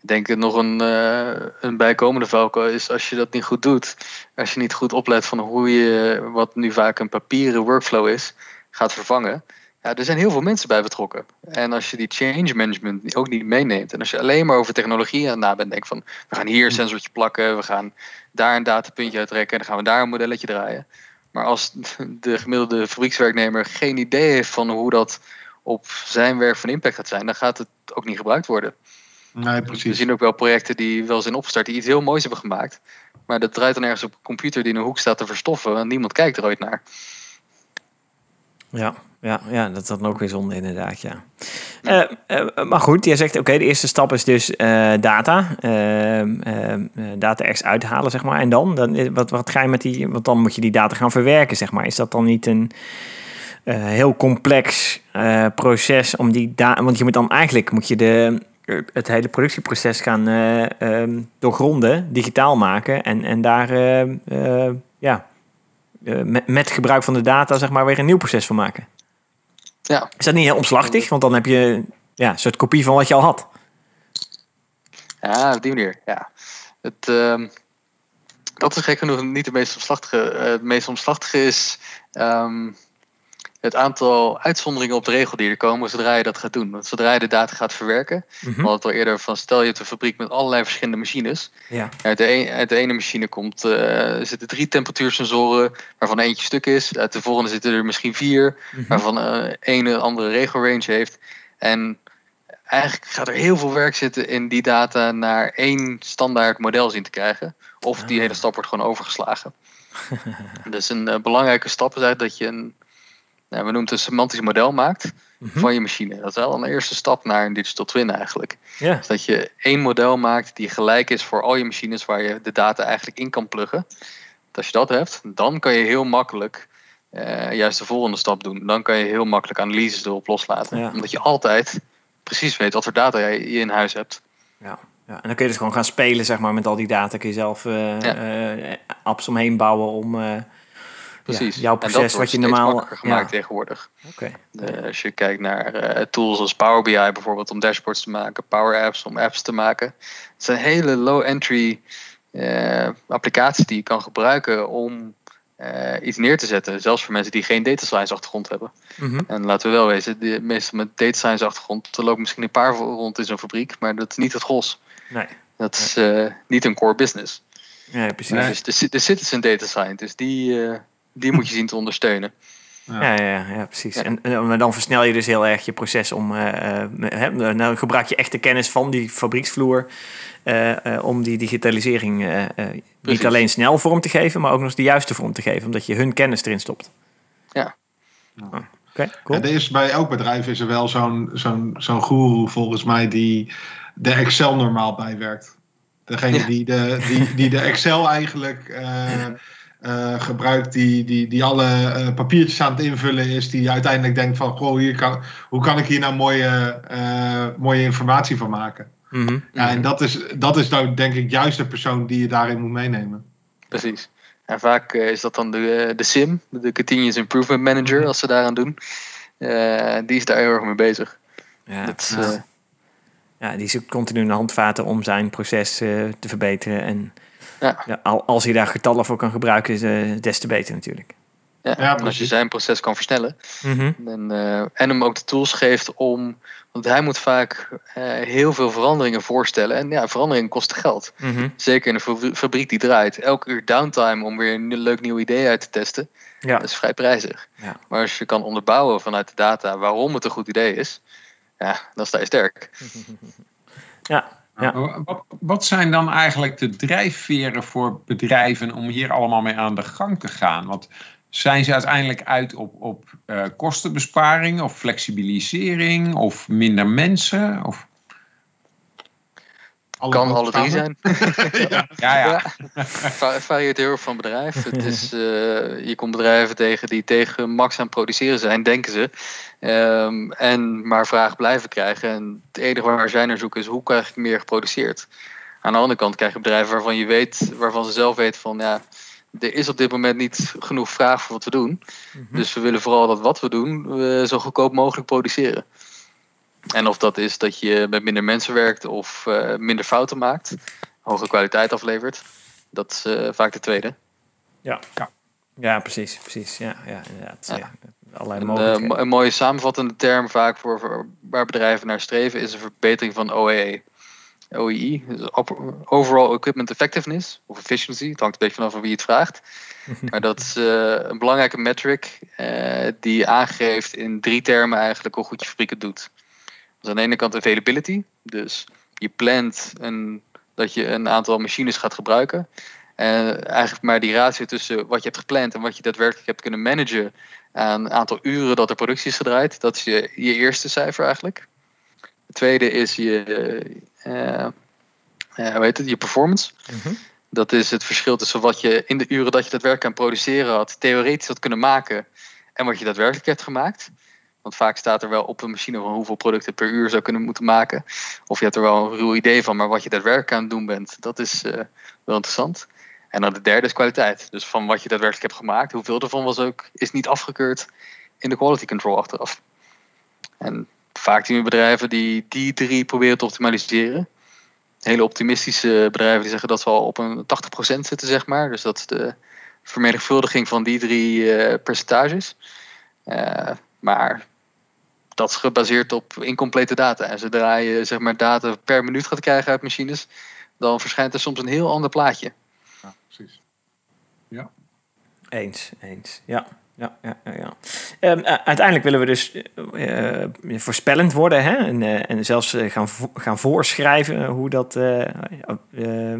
ik denk nog een, eh, een bijkomende valkuil is als je dat niet goed doet. Als je niet goed oplet van hoe je wat nu vaak een papieren workflow is, gaat vervangen. Ja, er zijn heel veel mensen bij betrokken. En als je die change management ook niet meeneemt. En als je alleen maar over technologie aan na bent, denk van we gaan hier een sensortje plakken, we gaan daar een datapuntje uittrekken, dan gaan we daar een modelletje draaien. Maar als de gemiddelde fabriekswerknemer geen idee heeft van hoe dat op zijn werk van impact gaat zijn, dan gaat het ook niet gebruikt worden. nee, We precies. zien ook wel projecten die wel zijn opgestart, die iets heel moois hebben gemaakt. Maar dat draait dan ergens op een computer die in een hoek staat te verstoffen en niemand kijkt er ooit naar. Ja, ja, ja, dat is dan ook weer zonde inderdaad, ja. Eh, eh, maar goed, jij zegt oké, de eerste stap is dus eh, data. ehm, ehm, eh, data ergens uithalen, zeg maar. En dan? dan wat, wat ga je met die... Want dan moet je die data gaan verwerken, zeg maar. Is dat dan niet een heel complex proces om die data... Want je moet dan eigenlijk moet je de, het hele productieproces gaan eh, ehm, doorgronden, digitaal maken. En, en daar, ja... met, met gebruik van de data, zeg maar, weer een nieuw proces van maken. Ja, Is dat niet heel omslachtig? Want dan heb je ja, een soort kopie van wat je al had. ja op die manier. Ja. Het, ehm, dat is gek genoeg niet de meest omslachtige. Eh, het meest omslachtige is ehm, het aantal uitzonderingen op de regel die er komen zodra je dat gaat doen. Want zodra je de data gaat verwerken, Hm? we hadden het al eerder van stel je hebt een fabriek met allerlei verschillende machines. Ja. Uit de, een- uit de ene machine komt, eh, zitten drie temperatuursensoren, waarvan eentje stuk is. Uit de volgende zitten er misschien vier, Mhm. waarvan eh een een andere regelrange heeft. En eigenlijk gaat er heel veel werk zitten in die data naar één standaard model zien te krijgen. Of die Ah. hele stap wordt gewoon overgeslagen. dus een eh, belangrijke stap is eigenlijk dat je een, nou, we noemen het een semantisch model maakt Mhm. van je machine. Dat is wel een eerste stap naar een digital twin eigenlijk. Dus dat je één model maakt die gelijk is voor al je machines waar je de data eigenlijk in kan pluggen. Als je dat hebt, dan kan je heel makkelijk eh, juist de volgende stap doen. Dan kan je heel makkelijk analyses erop loslaten. Ja. Omdat je altijd precies weet wat voor data je in huis hebt. Ja. ja. En dan kun je dus gewoon gaan spelen, zeg maar, met al die data. Kun je zelf eh Ja. eh, apps omheen bouwen om, precies. jouw En proces dat wat wordt je normaal... makkelijker gemaakt tegenwoordig. Oké. Eh, als je kijkt naar eh, tools als Power BI bijvoorbeeld om dashboards te maken, Power Apps om apps te maken. Het zijn hele low-entry eh, applicaties die je kan gebruiken om iets neer te zetten. Zelfs voor mensen die geen data science achtergrond hebben. Mhm. En laten we wel wezen, de meesten met data science achtergrond, er lopen misschien een paar rond in zo'n fabriek, maar dat is niet het gros. Nee. Dat is niet een core business. Ja, precies. Dus de, ci- de citizen data scientist, die, die moet je zien te ondersteunen. Ja, ja, ja, ja, precies. Ja. En, dan versnel je dus heel erg je proces om. eh, eh, hè, nou gebruik je echt de kennis van die fabrieksvloer. eh, eh, om die digitalisering niet alleen snel vorm te geven, maar ook nog eens de juiste vorm te geven, omdat je hun kennis erin stopt. Ja. Oh, Oké, cool. Ja, er is, bij elk bedrijf is er wel zo'n zo'n zo'n guru volgens mij die de Excel normaal bijwerkt. Degene Ja. die, de, die, die de Excel eigenlijk eh, gebruikt, die, die, die alle eh, papiertjes aan het invullen is, die uiteindelijk denkt van, goh, hier kan, hoe kan ik hier nou mooie, eh, mooie informatie van maken? Mhm. Ja, en dat is, dat is nou denk ik juist de persoon die je daarin moet meenemen. Precies. En vaak is dat dan de, de SIM, de Continuous Improvement Manager, als ze daaraan doen. Eh, die is daar heel erg mee bezig. Ja, Dat is, ja. eh, ja, die zoekt continu een handvaten om zijn proces eh, te verbeteren. En Ja. ja, al, als hij daar getallen voor kan gebruiken, is, eh, des te beter natuurlijk. ja, Ja, en als je zijn proces kan versnellen. Mhm. En, eh, en hem ook de tools geeft om. Want hij moet vaak eh, heel veel veranderingen voorstellen. En ja, veranderingen kosten geld. Mhm. Zeker in een fabri- fabriek die draait. Elke uur downtime om weer een leuk nieuw idee uit te testen. Ja. Dat is vrij prijzig. Ja. Maar als je kan onderbouwen vanuit de data waarom het een goed idee is. Ja, dan sta je sterk. Ja. Wat zijn dan eigenlijk de drijfveren voor bedrijven om hier allemaal mee aan de gang te gaan? Want zijn ze uiteindelijk uit op, op eh, kostenbesparing of flexibilisering of minder mensen? Of, kan alle drie zijn. ja, ja. Va- varieert heel erg van bedrijf. Het is, eh, je komt bedrijven tegen die tegen max aan het produceren zijn, denken ze. Ehm, en maar vragen blijven krijgen. En het enige waar zij naar zoeken is hoe krijg ik meer geproduceerd. Aan de andere kant krijg je bedrijven waarvan je weet, waarvan ze zelf weten van ja, er is op dit moment niet genoeg vraag voor wat we doen. Dus we willen vooral dat wat we doen, we zo goedkoop mogelijk produceren. En of dat is dat je met minder mensen werkt of eh, minder fouten maakt, hoge kwaliteit aflevert, dat is eh, vaak de tweede. Ja. ja, precies. precies. Ja, ja inderdaad. Ja. Ja. Allerlei Een, eh, mogelijkheden. een mooie samenvattende term vaak voor, voor waar bedrijven naar streven is een verbetering van OEE. OEE, dus op- Overall Equipment Effectiveness of Efficiency. Het hangt een beetje vanaf van wie het vraagt. Maar dat is eh, een belangrijke metric eh, die aangeeft in drie termen eigenlijk hoe goed je fabriek het doet. Dus aan de ene kant availability. Dus je plant een, dat je een aantal machines gaat gebruiken. En eigenlijk maar die ratio tussen wat je hebt gepland en wat je daadwerkelijk hebt kunnen managen aan een aantal uren dat er productie is gedraaid. Dat is je, je eerste cijfer eigenlijk. Het tweede is je, hoe heet het, je performance. Mhm. Dat is het verschil tussen wat je in de uren dat je daadwerkelijk aan produceren had, theoretisch had kunnen maken en wat je daadwerkelijk hebt gemaakt. Want vaak staat er wel op een machine van hoeveel producten per uur zou kunnen moeten maken. Of je hebt er wel een ruw idee van, maar wat je daadwerkelijk aan het doen bent, dat is eh, wel interessant. En dan de derde is kwaliteit. Dus van wat je daadwerkelijk hebt gemaakt, hoeveel ervan was ook, is niet afgekeurd in de quality control achteraf. En vaak zien we bedrijven die die drie proberen te optimaliseren. Hele optimistische bedrijven die zeggen dat ze al op een 80% zitten, zeg maar. Dus dat is de vermenigvuldiging van die drie eh, percentages. Eh, maar dat is gebaseerd op incomplete data. En zodra je zeg maar, data per minuut gaat krijgen uit machines, dan verschijnt er soms een heel ander plaatje. Ja, precies. Eens, eens. Ja. Ja, ja, ja. ja. Ehm, uiteindelijk willen we dus eh, eh, voorspellend worden hè? En, eh, en zelfs gaan, vo- gaan voorschrijven hoe dat, eh, eh, eh,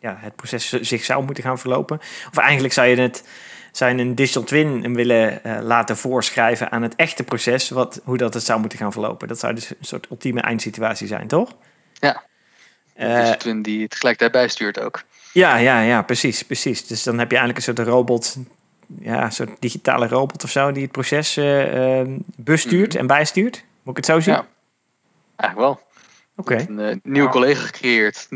ja, het proces zich zou moeten gaan verlopen. Of eigenlijk zou je het je een digital twin willen eh, laten voorschrijven aan het echte proces, wat, hoe dat het zou moeten gaan verlopen. Dat zou dus een soort ultieme eindsituatie zijn, toch? Ja. Eh, dus Twin die het tegelijkertijd bijstuurt ook. ja, ja, ja, precies, precies. Dus dan heb je eigenlijk een soort robot, ja, een soort digitale robot of zo, die het proces eh, bestuurt en bijstuurt. Moet ik het zo zien? Ja. Eigenlijk wel. Oké. Een nieuwe collega gecreëerd.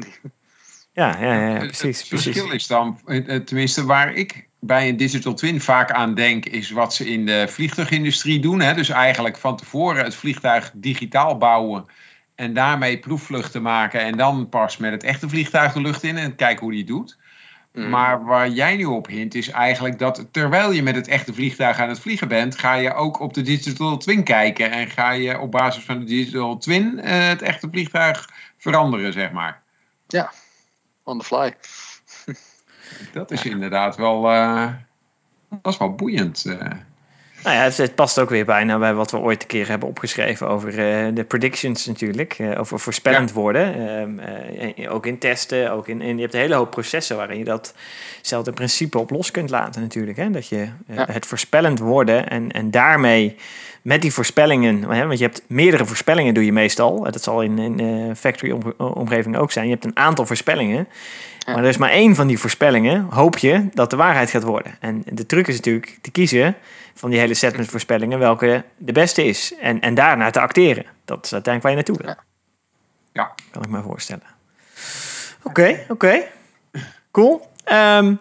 Ja, ja, ja, precies, het precies. verschil is dan, tenminste waar ik bij een digital twin vaak aan denk, is wat ze in de vliegtuigindustrie doen. Hè? Dus eigenlijk van tevoren het vliegtuig digitaal bouwen en daarmee proefvluchten maken en dan pas met het echte vliegtuig de lucht in en kijken hoe die het doet. Mm. Maar waar jij nu op hint is eigenlijk dat terwijl je met het echte vliegtuig aan het vliegen bent, ga je ook op de digital twin kijken en ga je op basis van de digital twin eh, het echte vliegtuig veranderen, zeg maar. On the fly. Dat is inderdaad wel, eh, dat is wel boeiend. Nou ja, het, het past ook weer bijna bij wat we ooit een keer hebben opgeschreven over eh, de predictions natuurlijk. eh, over voorspellend worden. Ehm, eh, ook in testen, ook in, en je hebt een hele hoop processen waarin je datzelfde principe op los kunt laten natuurlijk. Hè? Dat je Ja. het voorspellend worden en, en daarmee met die voorspellingen, hè, want je hebt meerdere voorspellingen doe je meestal. Dat zal in eh, factory om- omgeving ook zijn. Je hebt een aantal voorspellingen. Ja. Maar er is maar één van die voorspellingen, hoop je, dat de waarheid gaat worden. En de truc is natuurlijk te kiezen van die hele set met voorspellingen welke de beste is. En, en daarna te acteren. Dat is uiteindelijk waar je naartoe wil. Ja. Ja. Kan ik me voorstellen. Oké, oké. Cool. Ehm,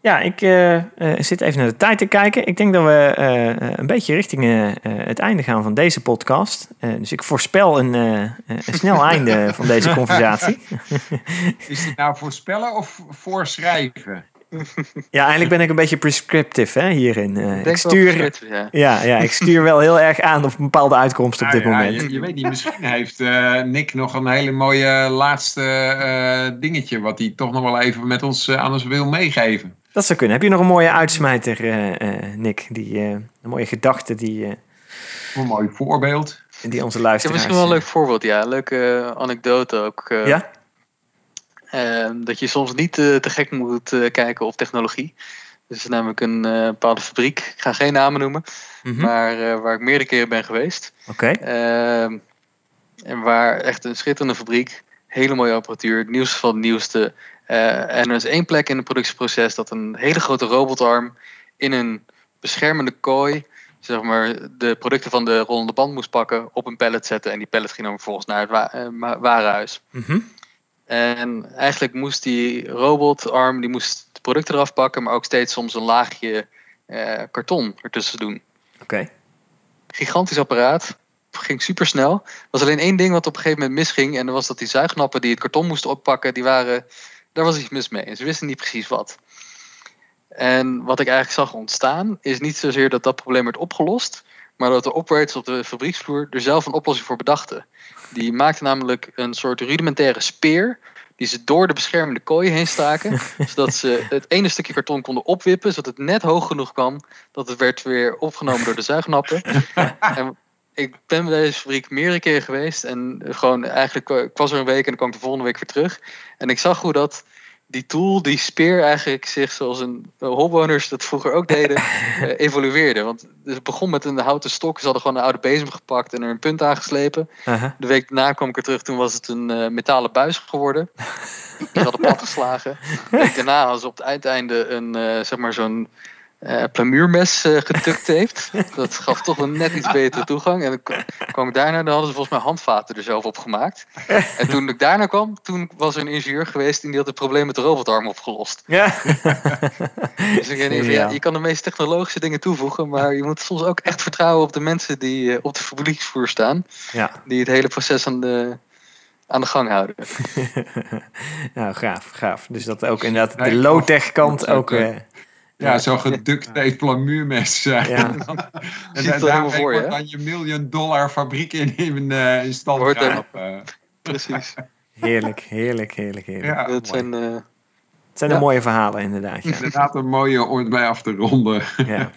ja, ik eh, eh, zit even naar de tijd te kijken. Ik denk dat we eh, een beetje richting het einde gaan van deze podcast. Dus ik voorspel een, een snel einde van deze conversatie. Is dit nou voorspellen of voorschrijven? Ja, eigenlijk ben ik een beetje prescriptive hè, hierin. Eh, ik, stuur, ja. ja, ja, ik stuur wel heel erg aan op een bepaalde uitkomst op dit ja, moment. Je, je weet niet, misschien heeft eh, Nick nog een hele mooie laatste eh, dingetje... wat hij toch nog wel even met ons aan ons wil meegeven. Dat zou kunnen. Heb je nog een mooie uitsmijter, eh, eh, Nick? Die, eh, een mooie gedachte die, eh, Een mooi voorbeeld. die onze luisteraars... misschien wel een leuk voorbeeld, ja. Leuke anekdote ook. eh, Ja? Eh, dat je soms niet eh, te gek moet eh, kijken op technologie. Dus is namelijk een eh, bepaalde fabriek, ik ga geen namen noemen, Mhm. maar waar ik meerdere keren ben geweest. Oké. Ehm, en waar echt een schitterende fabriek, hele mooie apparatuur, het nieuwste van het nieuwste. En er is één plek in het productieproces dat een hele grote robotarm in een beschermende kooi, zeg maar, de producten van de rollende band moest pakken, op een pallet zetten. En die pallet ging dan vervolgens naar het wa- warenhuis. En eigenlijk moest die robotarm, die moest de producten eraf pakken, maar ook steeds soms een laagje eh, karton ertussen doen Oké. gigantisch apparaat. Ging super snel. Er was alleen één ding wat op een gegeven moment misging. En dat was dat die zuignappen die het karton moesten oppakken, die waren, daar was iets mis mee. En ze wisten niet precies wat. En wat ik eigenlijk zag ontstaan, is niet zozeer dat dat probleem werd opgelost. Maar dat de operators op de fabrieksvloer er zelf een oplossing voor bedachten. Die maakten namelijk een soort rudimentaire speer. Die ze door de beschermende kooi heen staken. zodat ze het ene stukje karton konden opwippen. Zodat het net hoog genoeg kwam. Dat het werd weer opgenomen door de zuignappen. en ik ben bij deze fabriek meerdere keren geweest. En gewoon eigenlijk, eh, ik was er een week en dan kwam ik de volgende week weer terug. En ik zag hoe dat die tool, die speer eigenlijk zich zoals een holbewoners dat vroeger ook deden, eh, evolueerde. Want het begon met een houten stok. Ze hadden gewoon een oude bezem gepakt en er een punt aangeslepen. Aha. De week daarna kwam ik er terug, toen was het een eh, metalen buis geworden. Die hadden plat geslagen. De week daarna hadden ze op het uiteinde een, eh, zeg maar zo'n eh plamuurmes eh geduct heeft. Dat gaf toch een net iets betere toegang. En dan k- kwam ik daarna, dan hadden ze volgens mij handvaten er zelf op gemaakt. En toen ik daarna kwam, toen was er een ingenieur geweest en die had het probleem met de robotarm opgelost. Ja. Dus ik denk van, ja, Geniaal. je kan de meest technologische dingen toevoegen, maar je moet soms ook echt vertrouwen op de mensen die eh, op de fabrieksvloer staan. ja. Die het hele proces aan de, aan de gang houden. Nou, gaaf, gaaf. Dus dat ook inderdaad de low-tech kant ook... eh, Ja, zo'n geduct tape plamuurmes. eh. Ja. En dan- en daarmee voor je, wordt dan je miljoen dollar fabriek in, in, eh, in stand gehouden. Precies. heerlijk, heerlijk, heerlijk, heerlijk. Ja, dat mooi. zijn, eh, Het zijn Ja. de mooie verhalen inderdaad. Ja. Inderdaad een mooie om bij af te ronden. Ja.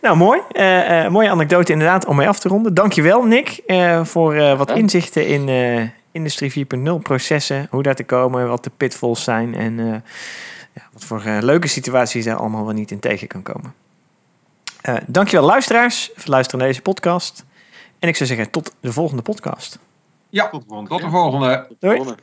Nou, mooi. Eh, eh, mooie anekdote inderdaad om mee af te ronden. Dankjewel Nick eh, voor eh, wat Ja. inzichten in eh, Industrie 4.0 processen. Hoe daar te komen, wat de pitfalls zijn en eh, wat voor eh, leuke situaties daar allemaal wel niet in tegen kan komen. Eh dankjewel luisteraars voor het luisteren naar deze podcast. En ik zou zeggen tot de volgende podcast. Ja, Tot de volgende tot de volgende. Doei.